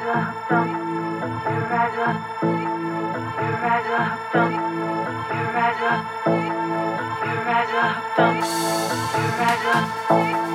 You're poucas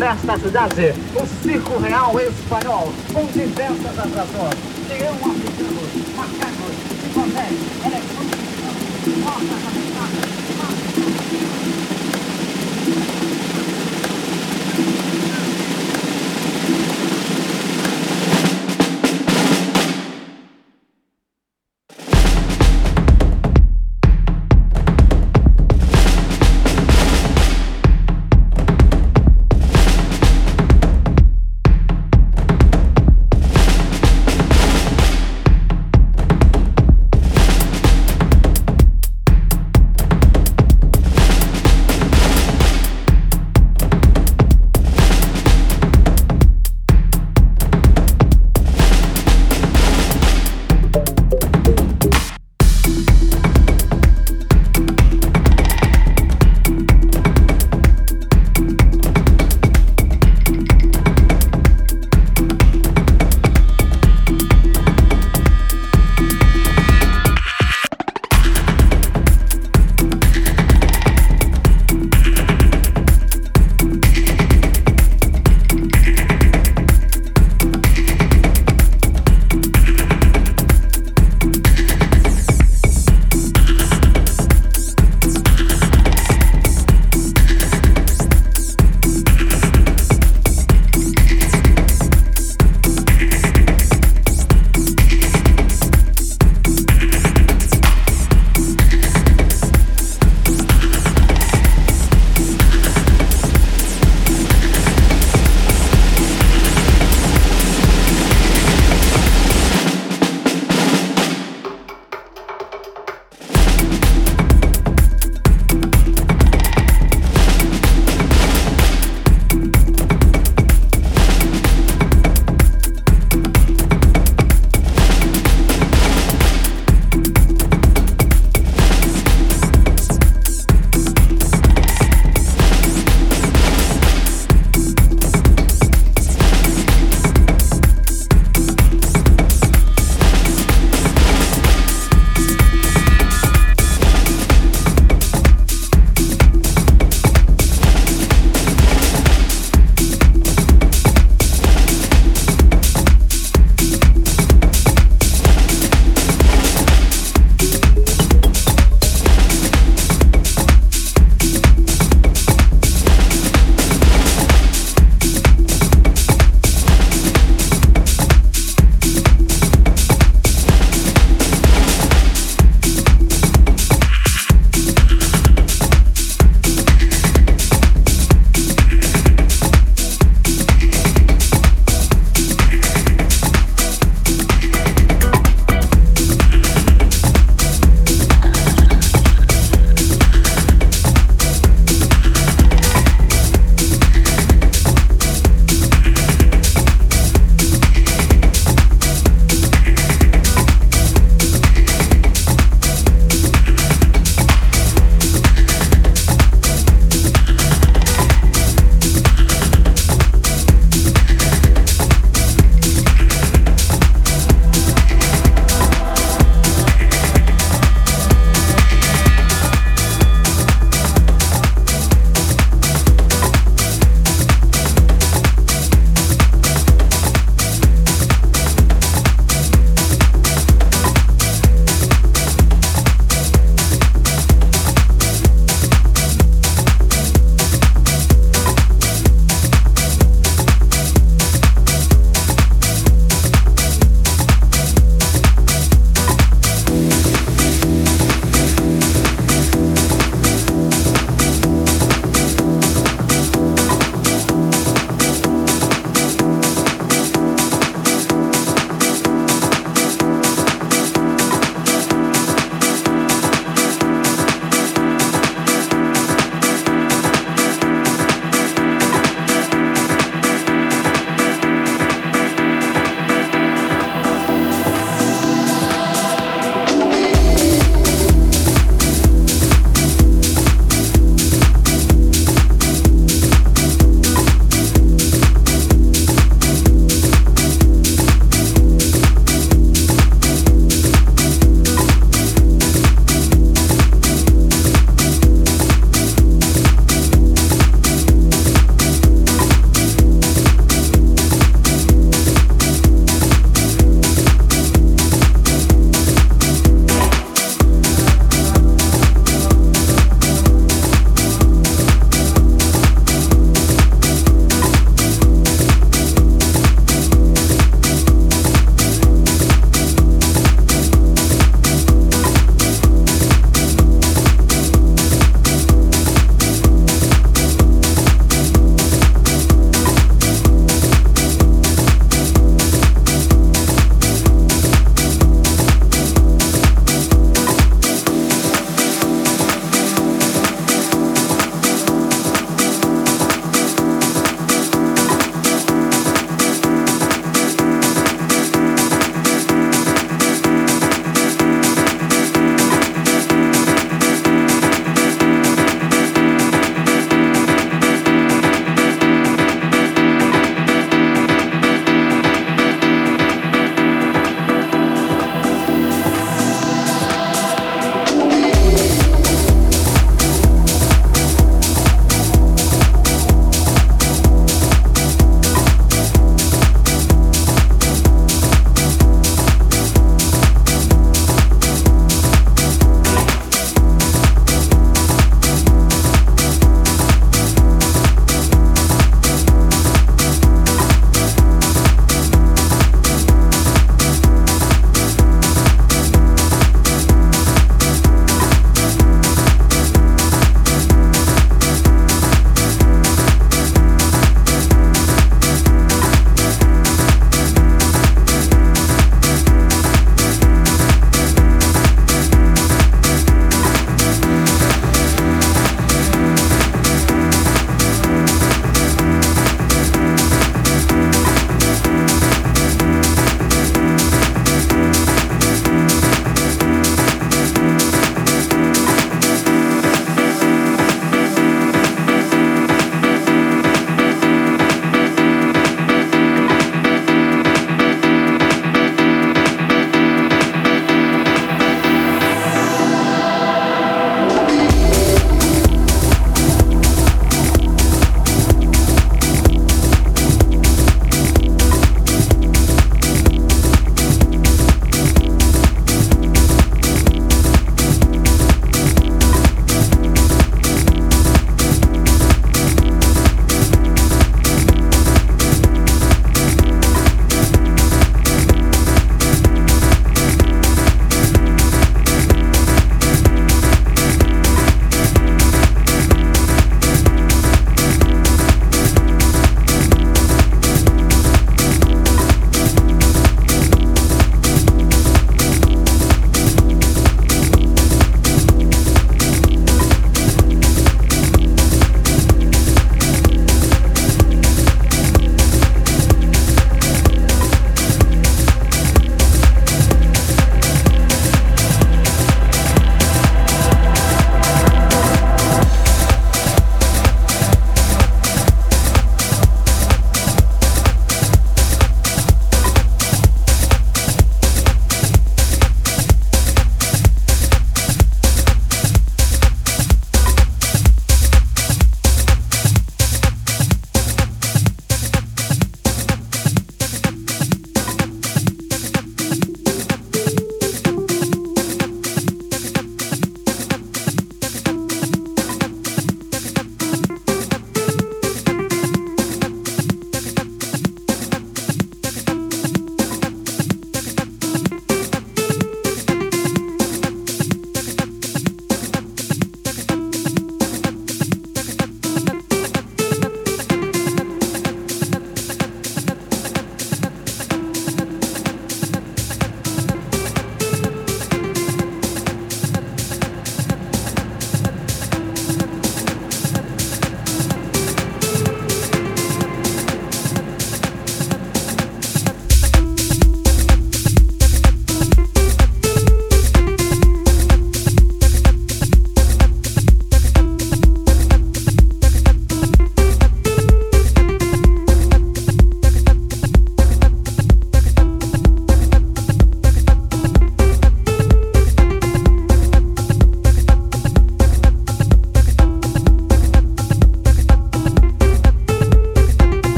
nesta cidade o Circo Real Espanhol, com diversas atrações.